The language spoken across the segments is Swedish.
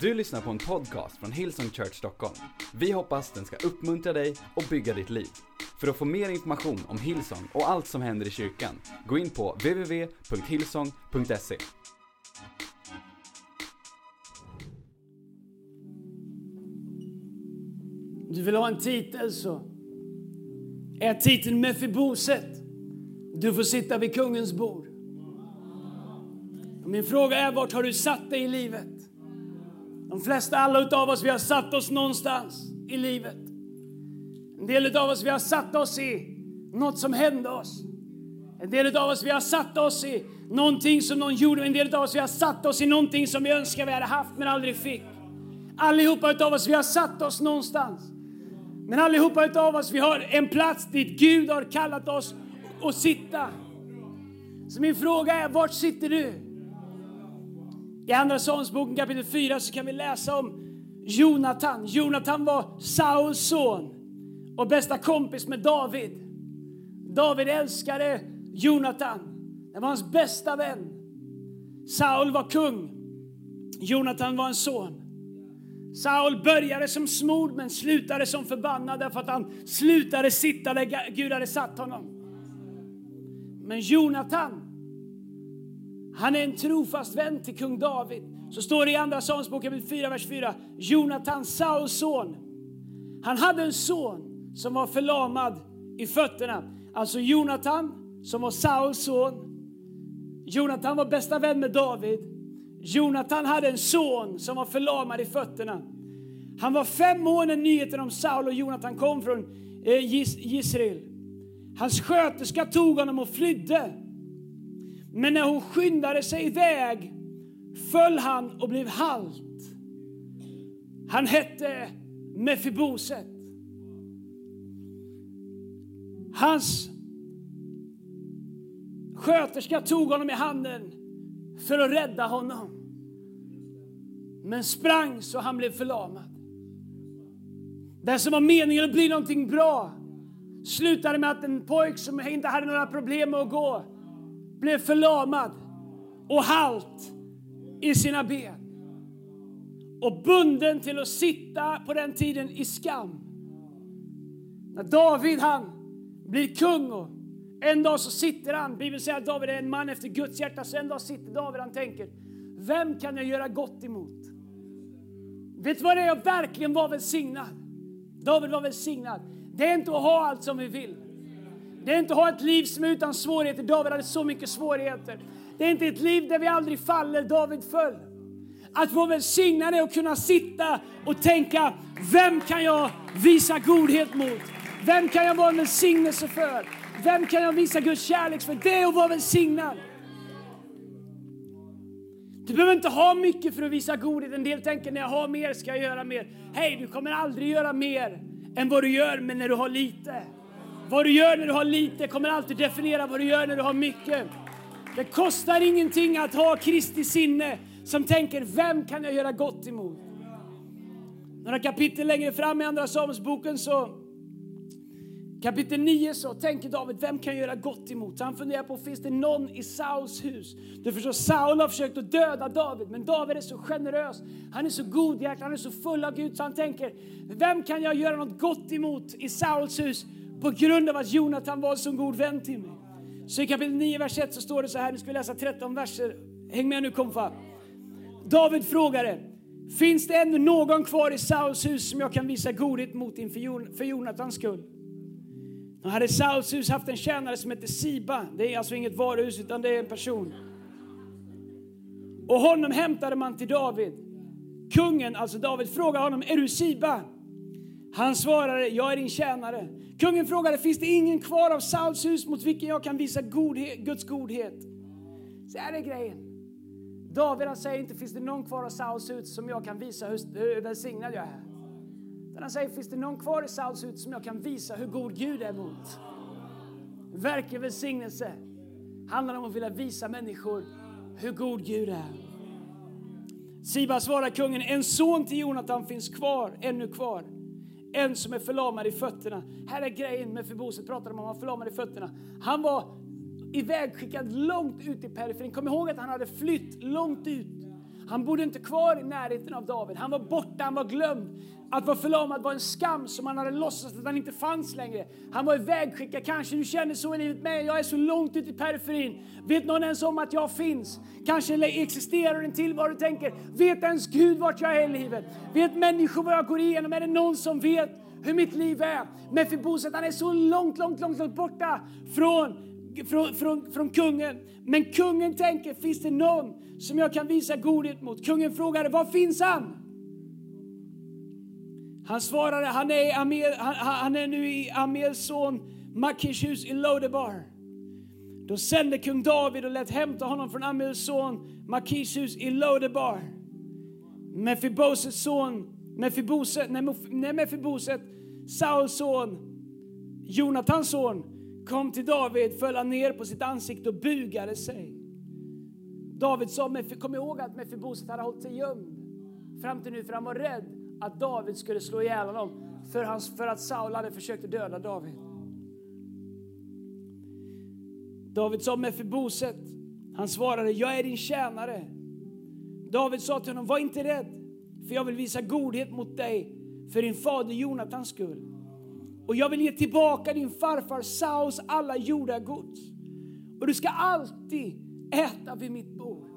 Du lyssnar på en podcast från Hillsong Church Stockholm. Vi hoppas den ska uppmuntra dig och bygga ditt liv. För att få mer information om Hillsong och allt som händer i kyrkan, gå in på www.hillsong.se. Du vill ha en titel så är titeln Mefiboset. Du får sitta vid kungens bord. Min fråga är, vart har du satt dig i livet? De flesta, alla utav oss, vi har satt oss någonstans i livet. En del av oss, vi har satt oss i något som hände oss. En del av oss, vi har satt oss i någonting som någon gjorde. En del av oss, vi har satt oss i någonting som vi önskar vi hade haft men aldrig fick. Allihopa utav oss, vi har satt oss någonstans. Men allihopa utav oss, vi har en plats dit Gud har kallat oss att sitta. Så min fråga är, vart sitter du? I Andra Samuelsboken kapitel 4 så kan vi läsa om Jonatan. Jonatan var Sauls son och bästa kompis med David. David älskade Jonatan. Det var hans bästa vän. Saul var kung. Jonatan var en son. Saul började som smord men slutade som förbannad därför att han slutade sitta där Gud hade satt honom. Men Jonatan, han är en trofast vän till kung David. Så står det i Andra Samuelsboken 4, vers 4. Jonatan, Sauls son. Han hade en son som var förlamad i fötterna. Alltså Jonatan, som var Sauls son. Jonatan var bästa vän med David. Jonatan hade en son som var förlamad i fötterna. Han var fem år när nyheten om Saul och Jonatan kom från eh, Israel. Hans sköterska tog honom och flydde. Men när hon skyndade sig iväg föll han och blev halt. Han hette Mefiboset. Hans sköterska tog honom i handen för att rädda honom. Men sprang så han blev förlamad. Det som var meningen att bli någonting bra slutade med att en pojk som inte hade några problem med att gå blev förlamad och halt i sina ben. Och bunden till att sitta på den tiden i skam. När David han blir kung och en dag så sitter han, Bibeln säger att David är en man efter Guds hjärta, så en dag sitter David och tänker, vem kan jag göra gott emot? Vet du vad det är? Jag verkligen var välsignad. David var välsignad. Det är inte att ha allt som vi vill. Det är inte att ha ett liv som är utan svårigheter. David hade så mycket svårigheter. Det är inte ett liv där vi aldrig faller. David föll. Att vara välsignad är att kunna sitta och tänka, vem kan jag visa godhet mot? Vem kan jag vara en välsignelse för? Vem kan jag visa Guds kärlek för? Det är att vara välsignad. Du behöver inte ha mycket för att visa godhet. En del tänker när jag har mer ska jag göra mer. Hej, du kommer aldrig göra mer än vad du gör men när du har lite. Vad du gör när du har lite kommer alltid definiera vad du gör när du har mycket. Det kostar ingenting att ha Kristi sinne som tänker, vem kan jag göra gott emot? Några kapitel längre fram i Andra Samuelsboken så Kapitel 9 så tänker David, vem kan göra gott emot? Han funderar på, finns det någon i Sauls hus? Du förstår, Saul har försökt att döda David, men David är så generös. Han är så godhjärtad, han är så full av Gud, så han tänker, vem kan jag göra något gott emot i Sauls hus? På grund av att Jonathan var en så god vän till mig. Så i kapitel 9, vers 1 så står det så här, nu ska vi läsa 13 verser. Häng med nu komfa. David frågade, finns det ännu någon kvar i Sauls hus som jag kan visa godhet mot inför för Jonathans skull? Han hade Sauls hus haft en tjänare som hette Siba. Det är alltså inget varuhus utan det är en person. Och honom hämtade man till David. Kungen, alltså David, frågade honom, är du Siba? Han svarade, jag är din tjänare. Kungen frågade, finns det ingen kvar av Sauls hus mot vilken jag kan visa godhet, Guds godhet? Så här är grejen. David han säger inte, finns det någon kvar av Sauls hus som jag kan visa hur, välsignad jag är? Men han säger, finns det någon kvar i Sauls hus som jag kan visa hur god Gud är mot? Verklig välsignelse handlar om att vilja visa människor hur god Gud är. Siba svarar kungen, en son till Jonathan finns kvar, ännu kvar. En som är förlamad i fötterna. Här är grejen med Fiboset, pratar om, han var förlamad i fötterna. Han var ivägskickad långt ut i periferin. Kom ihåg att han hade flytt långt ut. Han bodde inte kvar i närheten av David. Han var borta, han var glömd. Att vara förlamad var en skam som han hade låtsats att han inte fanns längre. Han var ivägskickad. Kanske du känner så i livet med. Jag är så långt ute i periferin. Vet någon ens om att jag finns? Kanske existerar en tillvaro du tänker, vet ens Gud vart jag är i livet? Vet människor vad jag går igenom? Är det någon som vet hur mitt liv är? Mefiboset, han är så långt, långt, långt, långt borta från, från, från, från kungen. Men kungen tänker, finns det någon som jag kan visa godhet mot? Kungen frågade, var finns han? Han svarade, han är, Amel, han, han är nu i Amels son Makish hus i Lodebar. Då sände kung David och lät hämta honom från Amels son Makish hus i Lodebar. Mefibosets son, Mefiboset, nej Mefiboset, Sauls son, Jonatans son, kom till David, föll ner på sitt ansikte och bugade sig. David sa, kom ihåg att Mefiboset hade hållit sig gömd fram till nu för han var rädd att David skulle slå ihjäl honom för, hans, för att Saul hade försökt döda David. David sa Mefiboset, han svarade, jag är din tjänare. David sa till honom, var inte rädd, för jag vill visa godhet mot dig för din fader Jonatans skull. Och jag vill ge tillbaka din farfar Sauls alla jordagods. Och du ska alltid äta vid mitt bord.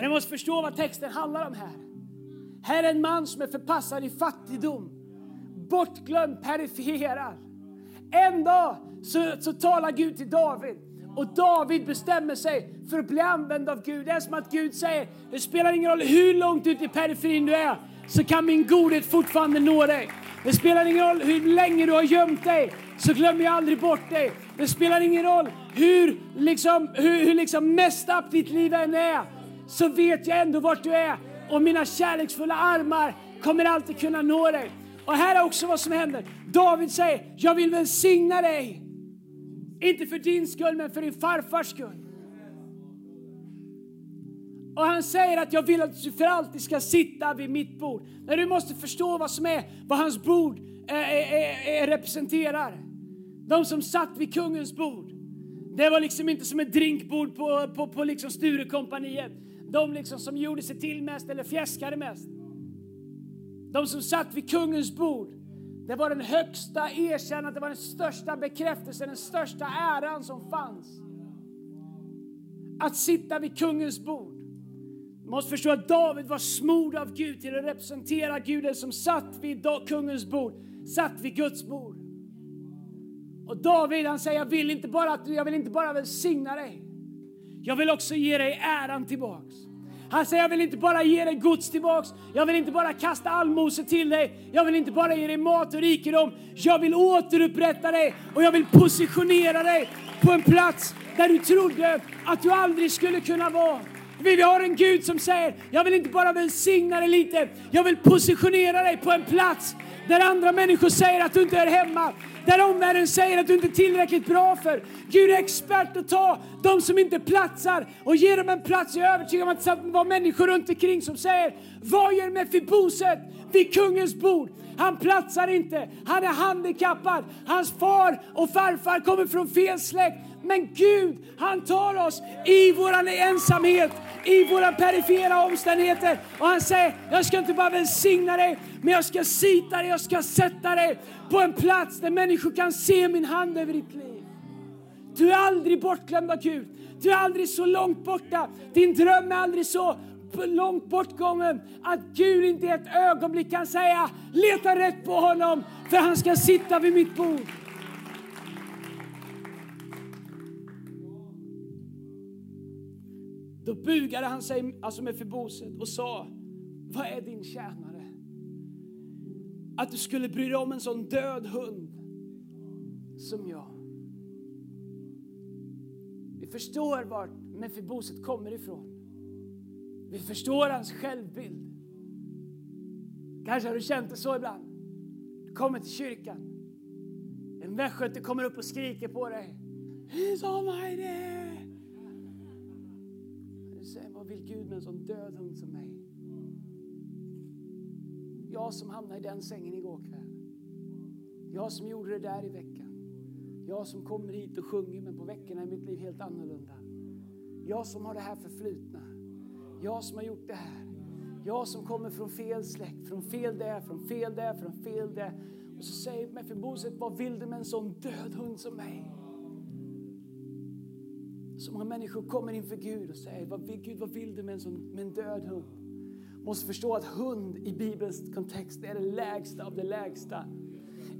Ni måste förstå vad texten handlar om här. Här är en man som är förpassad i fattigdom, bortglömd, perifierad. En dag så, så talar Gud till David och David bestämmer sig för att bli använd av Gud. Det är som att Gud säger, det spelar ingen roll hur långt ut i periferin du är, så kan min godhet fortfarande nå dig. Det spelar ingen roll hur länge du har gömt dig, så glömmer jag aldrig bort dig. Det spelar ingen roll hur, liksom, hur, hur liksom mest upp ditt liv än är, så vet jag ändå vart du är och mina kärleksfulla armar kommer alltid kunna nå dig. Och här är också vad som händer. David säger, jag vill välsigna dig. Inte för din skull, men för din farfars skull. Och han säger att jag vill att du för alltid ska sitta vid mitt bord. Men du måste förstå vad som är, vad hans bord är, är, är, representerar. De som satt vid kungens bord. Det var liksom inte som ett drinkbord på, på, på liksom Sturekompaniet de liksom som gjorde sig till mest eller fjäskade mest. De som satt vid kungens bord. Det var den högsta erkännandet, det var den största bekräftelsen, den största äran som fanns. Att sitta vid kungens bord. Du måste förstå att David var smord av Gud till att representera Guden som satt vid kungens bord, satt vid Guds bord. Och David han säger, jag vill inte bara, jag vill inte bara välsigna dig. Jag vill också ge dig äran tillbaks. Han säger, jag vill inte bara ge dig gods tillbaks. Jag vill inte bara kasta allmosor till dig. Jag vill inte bara ge dig mat och rikedom. Jag vill återupprätta dig och jag vill positionera dig på en plats där du trodde att du aldrig skulle kunna vara. Vi har en Gud som säger, jag vill inte bara välsigna dig lite, jag vill positionera dig på en plats där andra människor säger att du inte är hemma. Där omvärlden säger att du inte är tillräckligt bra för. Gud är expert att ta de som inte platsar och ge dem en plats. Jag är övertygad om att det var människor runt omkring som säger, vad gör Mefiboset vid kungens bord? Han platsar inte, han är handikappad, hans far och farfar kommer från fel släkt. Men Gud, han tar oss i vår ensamhet, i våra perifera omständigheter. Och han säger, jag ska inte bara välsigna dig, men jag ska sita dig, jag ska sätta dig på en plats där människor kan se min hand över ditt liv. Du är aldrig bortglömd av Gud. Du är aldrig så långt borta. Din dröm är aldrig så långt bortgången att Gud inte i ett ögonblick kan säga leta rätt på honom för han ska sitta vid mitt bord. Då bugade han sig alltså med förboset och sa, vad är din tjänare? Att du skulle bry dig om en sån död hund som jag. Vi förstår vart Mefiboset kommer ifrån. Vi förstår hans självbild. Kanske har du känt det så ibland. Du kommer till kyrkan. En västgöte kommer upp och skriker på dig. He's almighty! Vad vill Gud med en sån död hund som mig? Jag som hamnade i den sängen igår kväll. Jag som gjorde det där i veckan. Jag som kommer hit och sjunger men på veckorna är mitt liv helt annorlunda. Jag som har det här förflutna. Jag som har gjort det här. Jag som kommer från fel släkt, från fel där, från fel där, från fel där. Och så säger Mefiboset, vad vill du med en sån död hund som mig? Så många människor kommer inför Gud och säger, vad vill, Gud vad vill du med en, sån, med en död hund? Måste förstå att hund i Bibelns kontext är det lägsta av det lägsta.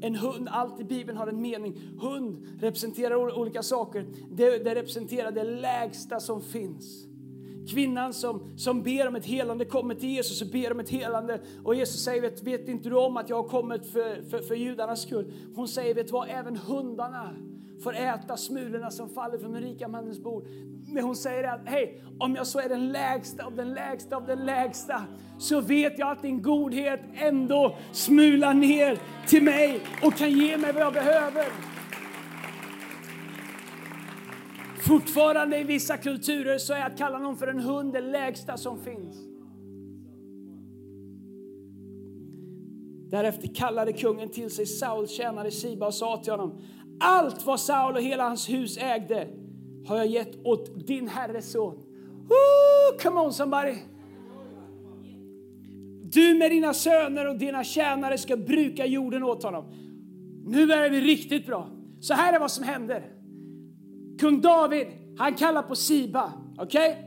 En hund, allt i Bibeln har en mening. Hund representerar olika saker. Det, det representerar det lägsta som finns. Kvinnan som, som ber om ett helande kommer till Jesus och ber om ett helande. Och Jesus säger, vet, vet inte du om att jag har kommit för, för, för judarnas skull? Hon säger, vet du vad, även hundarna får äta smulorna som faller från den rika mannens bord. Men hon säger att, hej, om jag så är den lägsta av den lägsta av den lägsta, så vet jag att din godhet ändå smular ner till mig och kan ge mig vad jag behöver. Fortfarande i vissa kulturer så är att kalla någon för en hund det lägsta som finns. Därefter kallade kungen till sig Sauls tjänare Siba och sa till honom allt vad Saul och hela hans hus ägde har jag gett åt din herres son. Ooh, come on somebody! Du med dina söner och dina tjänare ska bruka jorden åt honom. Nu börjar vi riktigt bra. Så här är vad som händer. Kung David, han kallar på Siba. Okej? Okay?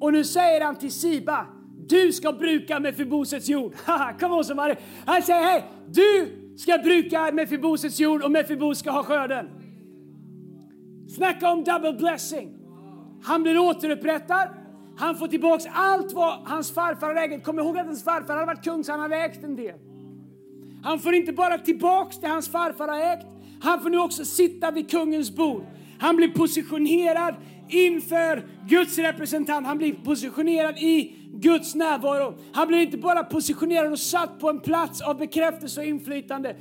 Och nu säger han till Siba, du ska bruka Mefibosets jord. Come on somebody. Han säger, hej, du ska bruka Mefibosets jord och Mefibos ska ha skörden. Snacka om double blessing. Han blir återupprättad. Han får tillbaks allt vad hans farfar har ägt. Kom ihåg att hans farfar hade varit kung så han hade ägt en del. Han får inte bara tillbaks det hans farfar har ägt. Han får nu också sitta vid kungens bord. Han blir positionerad inför Guds representant. Han blir positionerad i Guds närvaro. Han blir inte bara positionerad och satt på en plats av bekräftelse och inflytande.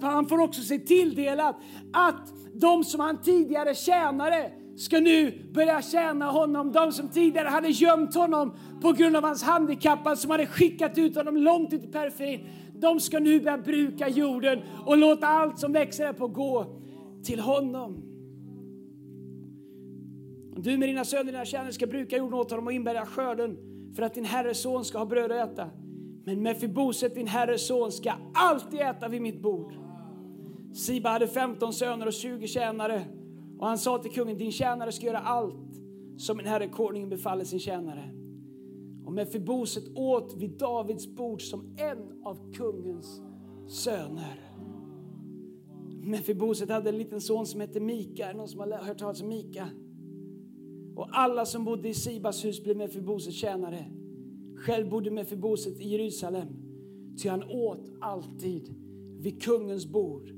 Han får också se tilldelat att de som han tidigare tjänade ska nu börja tjäna honom. De som tidigare hade gömt honom på grund av hans handikapp, alltså som hade skickat ut honom långt ut i periferin. De ska nu börja bruka jorden och låta allt som växer här på gå till honom. Du med dina söner och dina tjänare ska bruka jorden åt honom och inbärga skörden för att din herres son ska ha bröd att äta. Men Mefiboset, din herres son, ska alltid äta vid mitt bord. Siba hade 15 söner och 20 tjänare och han sa till kungen, din tjänare ska göra allt som min herre konungen befaller sin tjänare. Och Mefiboset åt vid Davids bord som en av kungens söner. Mefiboset hade en liten son som hette Mika. Är Någon som har hört talas om Mika? Och alla som bodde i Sibas hus blev Mefiboset tjänare. Själv bodde Mefiboset i Jerusalem, ty han åt alltid vid kungens bord.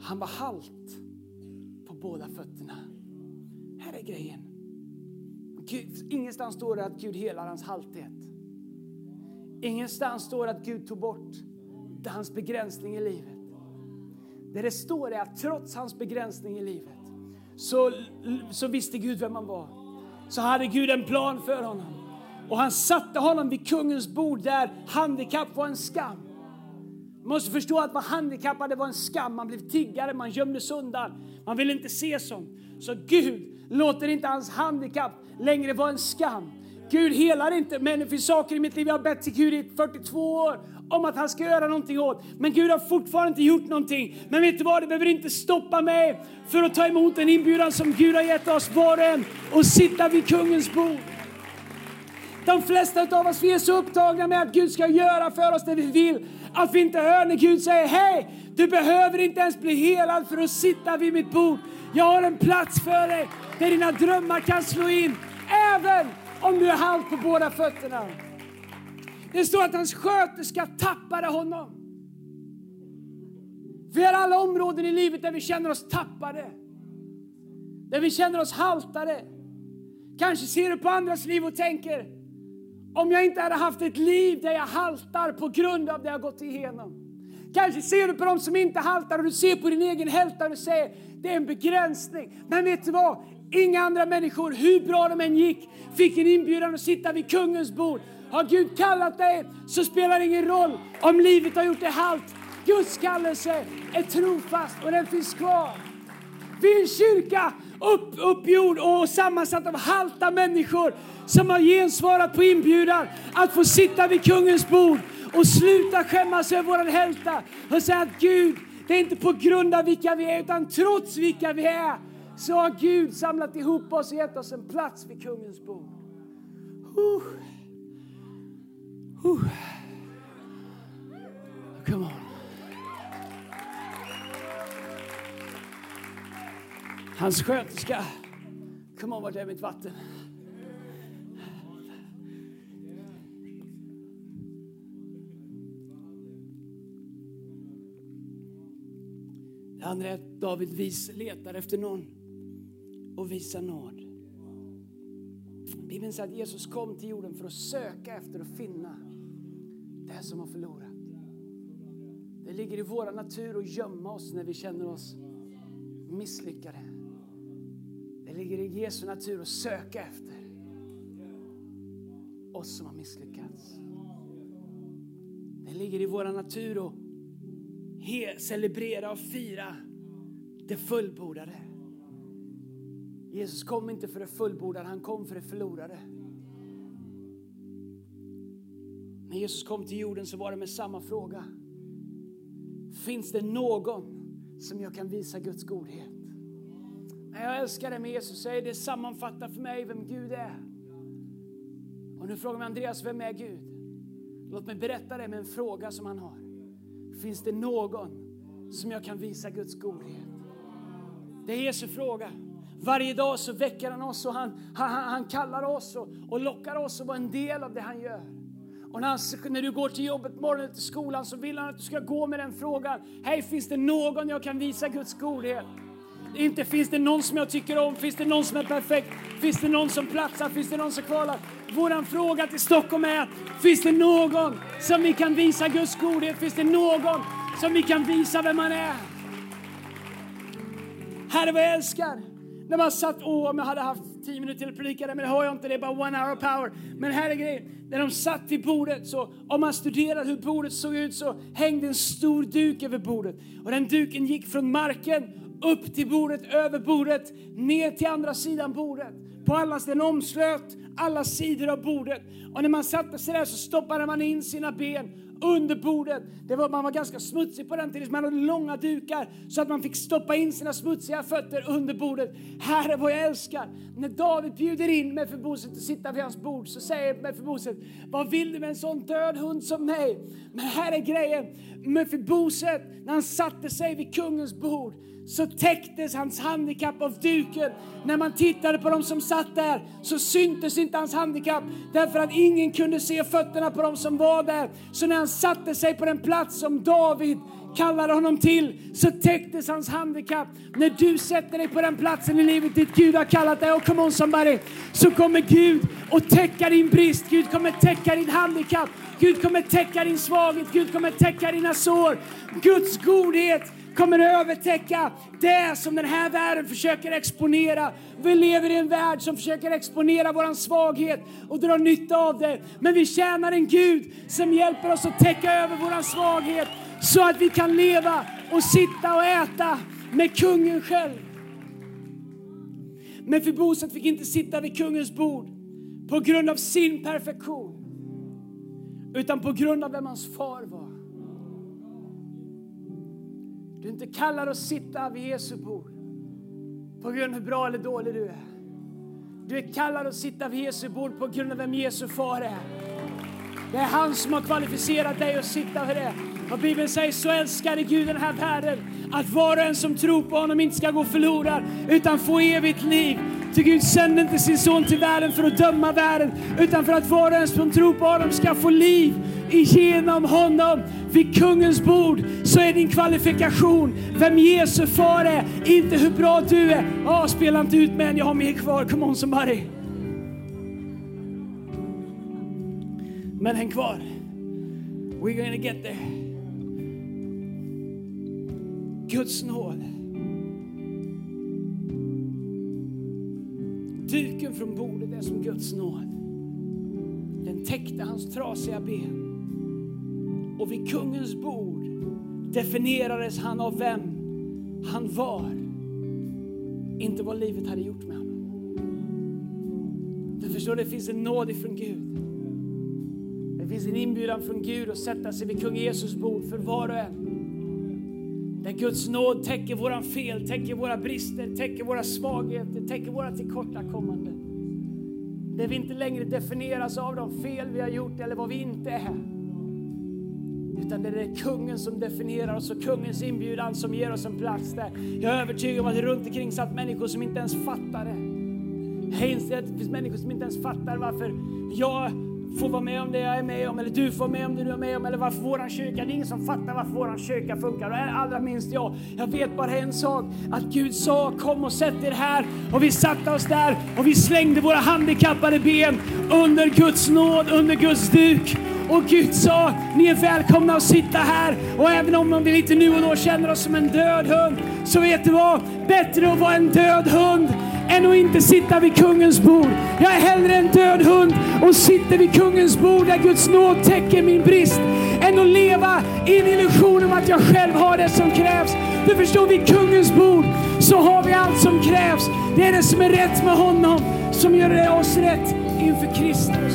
Han var halt på båda fötterna. Här är grejen. Gud, ingenstans står det att Gud helar hans halthet. Ingenstans står det att Gud tog bort hans begränsning i livet. Det det står är att trots hans begränsning i livet så, så visste Gud vem han var så hade Gud en plan för honom. Och han satte honom vid kungens bord där handikapp var en skam. Man måste förstå att vara handikappad var en skam. Man blev tiggare, man gömdes undan. Man ville inte se sånt. Så Gud låter inte hans handikapp längre vara en skam. Gud helar inte, men saker i mitt liv jag har bett till Gud i 42 år om att han ska göra någonting åt. Men Gud har fortfarande inte gjort någonting. Men vet du vad, det behöver inte stoppa mig för att ta emot den inbjudan som Gud har gett oss var och en och sitta vid kungens bord. De flesta av oss vi är så upptagna med att Gud ska göra för oss det vi vill att vi inte hör när Gud säger hej, du behöver inte ens bli helad för att sitta vid mitt bord. Jag har en plats för dig där dina drömmar kan slå in även om du är halt på båda fötterna. Det står att hans sköterska tappade honom. Vi har alla områden i livet där vi känner oss tappade. Där vi känner oss haltade. Kanske ser du på andras liv och tänker, om jag inte hade haft ett liv där jag haltar på grund av det jag gått igenom. Kanske ser du på dem som inte haltar och du ser på din egen hälta och du säger, det är en begränsning. Men vet du vad? Inga andra människor, hur bra de än gick, fick en inbjudan att sitta vid kungens bord har Gud kallat dig så spelar det ingen roll om livet har gjort dig halt. Guds kallelse är trofast och den finns kvar. Vi är en kyrka upp, uppgjord och sammansatt av halta människor som har gensvarat på inbjudan att få sitta vid kungens bord och sluta skämmas över våran hälta och säga att Gud, det är inte på grund av vilka vi är utan trots vilka vi är så har Gud samlat ihop oss och gett oss en plats vid kungens bord. Uh. Whew. Come on. Hans sköterska. Come on, vart är mitt vatten? Det andra är att David vis, letar efter någon och visar nåd. Bibeln säger att Jesus kom till jorden för att söka efter och finna det som har förlorat. Det ligger i vår natur att gömma oss när vi känner oss misslyckade. Det ligger i Jesu natur att söka efter oss som har misslyckats. Det ligger i vår natur att celebrera och fira det fullbordade. Jesus kom inte för det fullbordade, han kom för det förlorade. När Jesus kom till jorden så var det med samma fråga. Finns det någon som jag kan visa Guds godhet? Jag älskar det med Jesus, säger det sammanfattar för mig vem Gud är. Och nu frågar man Andreas, vem är Gud? Låt mig berätta det med en fråga som han har. Finns det någon som jag kan visa Guds godhet? Det är Jesu fråga. Varje dag så väcker han oss och han, han, han kallar oss och, och lockar oss att vara en del av det han gör. Och när, han, när, du går till jobbet morgonen till skolan så vill han att du ska gå med den frågan. Hej, finns det någon jag kan visa Guds godhet? Inte finns det någon som jag tycker om, finns det någon som är perfekt, finns det någon som platsar, finns det någon som kvalar? Vår fråga till Stockholm är, finns det någon som vi kan visa Guds godhet? Finns det någon som vi kan visa vem man är? Herre vad jag älskar när man satt, åh om jag hade haft tio minuter till att predika det, men det har jag inte, det är bara one hour power. Men här är grejen, när de satt vid bordet, så om man studerar hur bordet såg ut så hängde en stor duk över bordet. Och den duken gick från marken upp till bordet, över bordet, ner till andra sidan bordet. På alla, den omslöt alla sidor av bordet. Och när man satte sig där så stoppade man in sina ben under bordet. Det var, man var ganska smutsig på den tiden, man hade långa dukar så att man fick stoppa in sina smutsiga fötter under bordet. Herre vad jag älskar! När David bjuder in Mefiboset att sitta vid hans bord så säger Mefiboset, vad vill du med en sån död hund som mig? Men här är grejen, Mefiboset, när han satte sig vid kungens bord så täcktes hans handikapp av duken. När man tittade på dem som satt där så syntes inte hans handikapp därför att ingen kunde se fötterna på dem som var där. Så när han satte sig på den plats som David kallade honom till så täcktes hans handikapp. När du sätter dig på den platsen i livet dit Gud har kallat dig, och come on somebody, så kommer Gud att täcka din brist, Gud kommer täcka din handikapp, Gud kommer täcka din svaghet, Gud kommer täcka dina sår. Guds godhet kommer övertäcka det som den här världen försöker exponera. Vi lever i en värld som försöker exponera vår svaghet och dra nytta av det. Men vi tjänar en Gud som hjälper oss att täcka över vår svaghet så att vi kan leva och sitta och äta med kungen själv. Men Fiboset fick inte sitta vid kungens bord på grund av sin perfektion utan på grund av vem hans far var. Du är inte kallad att sitta vid Jesu bord på grund av hur bra eller dålig du är. Du är kallad att sitta vid Jesu bord på grund av vem Jesu far är. Det är han som har kvalificerat dig att sitta vid det. Och Bibeln säger så älskade Gud den här världen att var och en som tror på honom inte ska gå förlorad utan få evigt liv. Ty Gud sände inte sin son till världen för att döma världen utan för att var och en som tror på honom ska få liv genom honom vid kungens bord så är din kvalifikation vem Jesu far är, inte hur bra du är. Oh, spela inte ut med en, jag har mer kvar. Come on somebody. Men häng kvar. We're gonna get there. Guds nåd. Duken från bordet är som Guds nåd. Den täckte hans trasiga ben. Och vid kungens bord definierades han av vem han var. inte vad livet hade gjort med honom. Du förstår, det finns en nåd ifrån Gud. Det finns en inbjudan från Gud att sätta sig vid kung Jesus bord för var och en. Där Guds nåd täcker våra fel, täcker våra brister, täcker våra svagheter, täcker våra tillkortakommanden. Där vi inte längre definieras av de fel vi har gjort eller vad vi inte är. Utan det är kungen som definierar oss och kungens inbjudan som ger oss en plats där. Jag är övertygad om att det runt omkring satt människor som inte ens fattade. Jag inser att det finns människor som inte ens fattar varför jag får vara med om det jag är med om, eller du får vara med om det du är med om, eller varför våran kyrka, det är ingen som fattar varför våran kyrka funkar. Och allra minst jag. Jag vet bara en sak, att Gud sa kom och sätt er här. Och vi satte oss där och vi slängde våra handikappade ben under Guds nåd, under Guds duk. Och Gud sa, ni är välkomna att sitta här. Och även om vi lite nu och då känner oss som en död hund, så vet du vad? Bättre att vara en död hund än att inte sitta vid kungens bord. Jag är hellre en död hund och sitter vid kungens bord där Guds nåd täcker min brist, än att leva i en illusion om att jag själv har det som krävs. Du förstår, vid kungens bord så har vi allt som krävs. Det är det som är rätt med honom som gör oss rätt inför Kristus.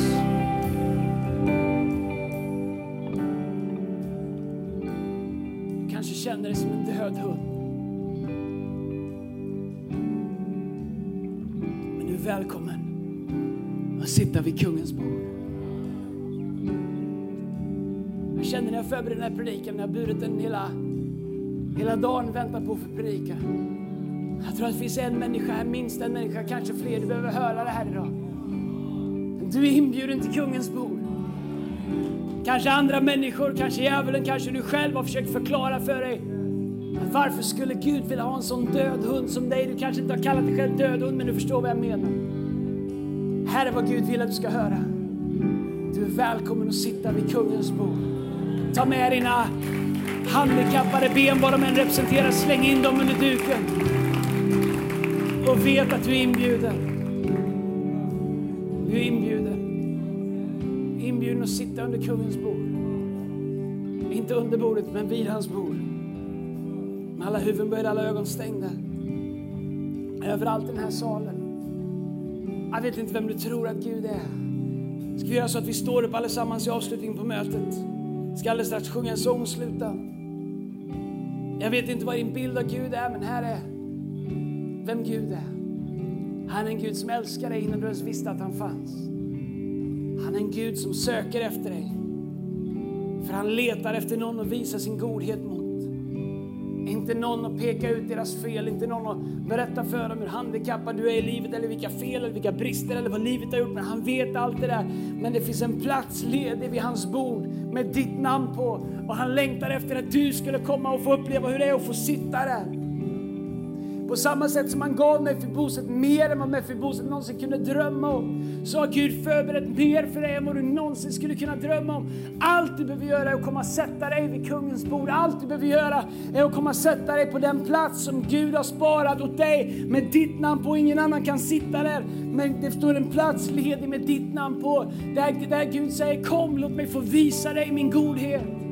Kanske känner dig som välkommen att sitta vid kungens bord. Jag känner när jag förbereder den här predikan, när jag burit den hela, hela dagen väntat på att få predika. Jag tror att det finns en människa här, minst en människa, kanske fler, du behöver höra det här idag. Du är inbjuden till kungens bord. Kanske andra människor, kanske djävulen, kanske du själv har försökt förklara för dig varför skulle Gud vilja ha en sån död hund som dig? Du kanske inte har kallat dig själv död hund, men du förstår vad jag menar. Här är vad Gud vill att du ska höra. Du är välkommen att sitta vid kungens bord. Ta med dina handikappade ben, vad de än representerar, släng in dem under duken. Och vet att du är inbjuden. Du är inbjuden. Inbjuden att sitta under kungens bord. Inte under bordet, men vid hans bord. Med alla huvuden böjda, alla ögon stängda. Överallt i den här salen. Jag vet inte vem du tror att Gud är. Ska vi göra så att vi står upp allesammans i avslutningen på mötet? Ska alldeles strax sjunga en sång och sluta. Jag vet inte vad din bild av Gud är, men här är vem Gud är. Han är en Gud som älskar dig innan du ens visste att han fanns. Han är en Gud som söker efter dig. För han letar efter någon att visa sin godhet mot. Inte någon att peka ut deras fel, inte någon att berätta för dem hur handikappad du är i livet eller vilka fel eller vilka brister eller vad livet har gjort. Men han vet allt det där. Men det finns en plats ledig vid hans bord med ditt namn på. Och han längtar efter att du skulle komma och få uppleva hur det är att få sitta där. På samma sätt som han gav Mefiboset mer än vad Mefiboset någonsin kunde drömma om, så har Gud förberett mer för dig än vad du någonsin skulle kunna drömma om. Allt du behöver göra är att komma och sätta dig vid kungens bord. Allt du behöver göra är att komma och sätta dig på den plats som Gud har sparat åt dig med ditt namn på. Ingen annan kan sitta där, men det står en plats ledig med ditt namn på. Där, där Gud säger kom, låt mig få visa dig min godhet.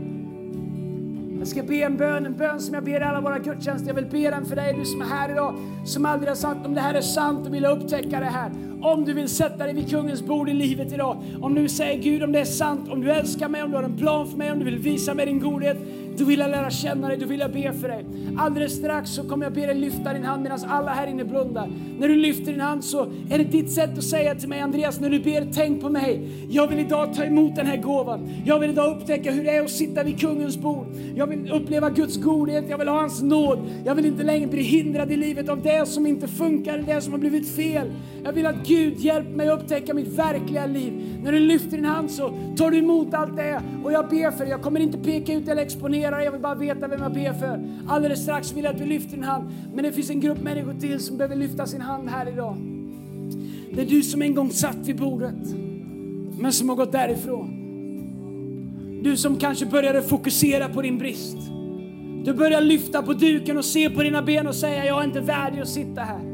Jag ska be en bön, en bön som jag ber alla våra gudstjänster. Jag vill be den för dig, du som är här idag, som aldrig har sagt om det här är sant och vill upptäcka det här. Om du vill sätta dig vid kungens bord i livet idag. Om du säger Gud, om det är sant, om du älskar mig, om du har en plan för mig, om du vill visa mig din godhet. Då vill jag lära känna dig, då vill jag be för dig. Alldeles strax så kommer jag be dig lyfta din hand medan alla här inne blundar. När du lyfter din hand så är det ditt sätt att säga till mig, Andreas, när du ber, tänk på mig. Jag vill idag ta emot den här gåvan. Jag vill idag upptäcka hur det är att sitta vid kungens bord. Jag vill uppleva Guds godhet, jag vill ha hans nåd. Jag vill inte längre bli hindrad i livet av det som inte funkar, det som har blivit fel. Jag vill att Gud hjälper mig att upptäcka mitt verkliga liv. När du lyfter din hand så tar du emot allt det och jag ber för dig. Jag kommer inte peka ut eller exponera, jag vill bara veta vem jag ber för. Alldeles strax vill jag att du lyfter din hand. Men det finns en grupp människor till som behöver lyfta sin hand här idag. Det är du som en gång satt vid bordet, men som har gått därifrån. Du som kanske började fokusera på din brist. Du börjar lyfta på duken och se på dina ben och säga, jag är inte värdig att sitta här.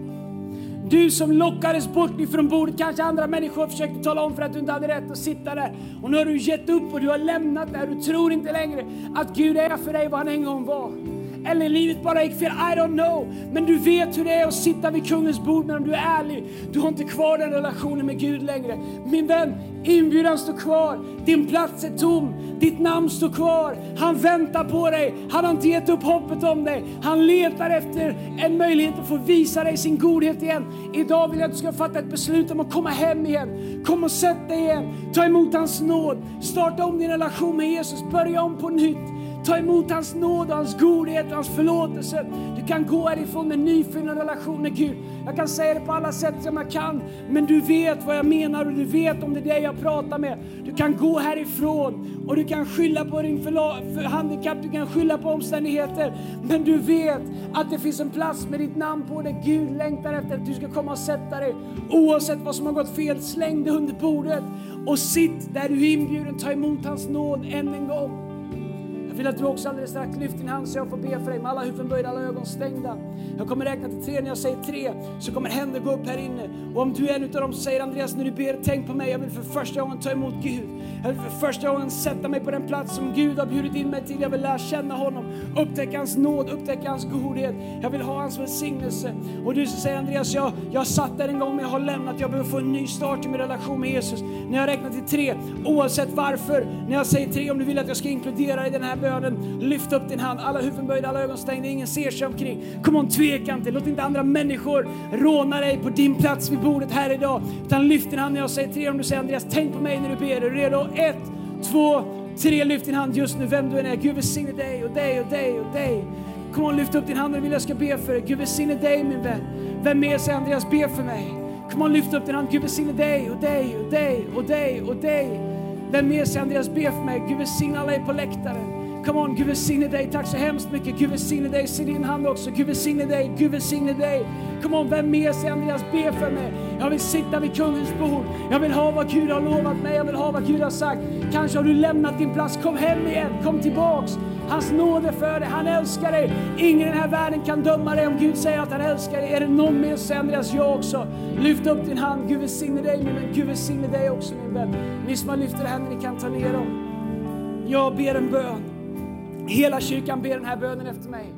Du som lockades bort ifrån bordet, kanske andra människor försökte tala om för att du inte hade rätt att sitta där. Och nu har du gett upp och du har lämnat där. Du tror inte längre att Gud är för dig vad han en gång var. Eller livet bara gick fel, I don't know. Men du vet hur det är att sitta vid kungens bord men om du är ärlig, du har inte kvar den relationen med Gud längre. Min vän, inbjudan står kvar, din plats är tom, ditt namn står kvar. Han väntar på dig, han har inte gett upp hoppet om dig. Han letar efter en möjlighet att få visa dig sin godhet igen. Idag vill jag att du ska fatta ett beslut om att komma hem igen. Kom och sätt dig igen, ta emot hans nåd, starta om din relation med Jesus, börja om på nytt. Ta emot hans nåd, hans godhet, hans förlåtelse. Du kan gå härifrån med en relation med Gud. Jag kan säga det på alla sätt som jag kan, men du vet vad jag menar och du vet om det är det jag pratar med. Du kan gå härifrån och du kan skylla på din för handikapp, du kan skylla på omständigheter. Men du vet att det finns en plats med ditt namn på där Gud längtar efter att du ska komma och sätta dig. Oavsett vad som har gått fel, släng det under bordet och sitt där du är inbjuden, ta emot hans nåd än en gång vill att du också alldeles strax lyfter din hand så jag får be för dig med alla huvuden böjda, alla ögon stängda. Jag kommer räkna till tre, när jag säger tre så kommer händer gå upp här inne. Och om du är en av dem som säger Andreas, när du ber, tänk på mig, jag vill för första gången ta emot Gud. Jag vill för första gången sätta mig på den plats som Gud har bjudit in mig till. Jag vill lära känna honom, upptäcka hans nåd, upptäcka hans godhet. Jag vill ha hans välsignelse. Och du säger Andreas, jag, jag satt där en gång men jag har lämnat, jag behöver få en ny start i min relation med Jesus. När jag räknar till tre, oavsett varför, när jag säger tre, om du vill att jag ska inkludera dig i den här bönen, lyft upp din hand. Alla huvuden böjda, alla ögon stängda, ingen ser sig omkring. Kom on, tveka inte, låt inte andra människor råna dig på din plats vid bordet här idag. Utan lyft din hand när jag säger tre, om du säger Andreas, tänk på mig när du ber. Är du redo? Ett, två, tre. Lyft din hand just nu, vem du än är. Gud välsigne dig och dig och dig och dig. Kom on, lyft upp din hand när du vill jag ska be för dig. Gud välsigne dig min vän. Vem mer säger Andreas, be för mig. Kom on, lyft upp din hand. Gud välsigne dig och dig och dig och dig och dig. Vem mer säger Andreas, be för mig. Gud välsigne alla er på läktaren. Come on, Gud välsigne dig. Tack så hemskt mycket. Gud välsigne dig. Se din hand också. Gud välsigne dig. Gud välsigne dig. Come on, vem mer säger Andreas, be för mig. Jag vill sitta vid kungens bord. Jag vill ha vad Gud har lovat mig. Jag vill ha vad Gud har sagt. Kanske har du lämnat din plats. Kom hem igen. Kom tillbaks. Hans nåd är för dig. Han älskar dig. Ingen i den här världen kan döma dig om Gud säger att han älskar dig. Är det någon mer så Andreas, jag också. Lyft upp din hand. Gud välsigne dig min vän. Gud välsigne dig också min vän. Ni som har lyft era händer, ni kan ta ner dem. Jag ber en bön. Hela kyrkan ber den här bönen efter mig.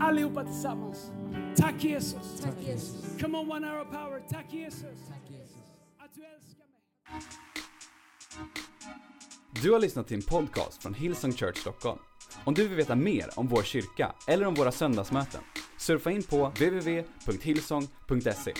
Allihopa tillsammans. Tack Jesus. Tack Jesus. Come on one hour power. Tack Jesus. Tack Jesus. Att du älskar mig. Du har lyssnat till en podcast från Hillsong Church Stockholm. Om du vill veta mer om vår kyrka eller om våra söndagsmöten, surfa in på www.hillsong.se.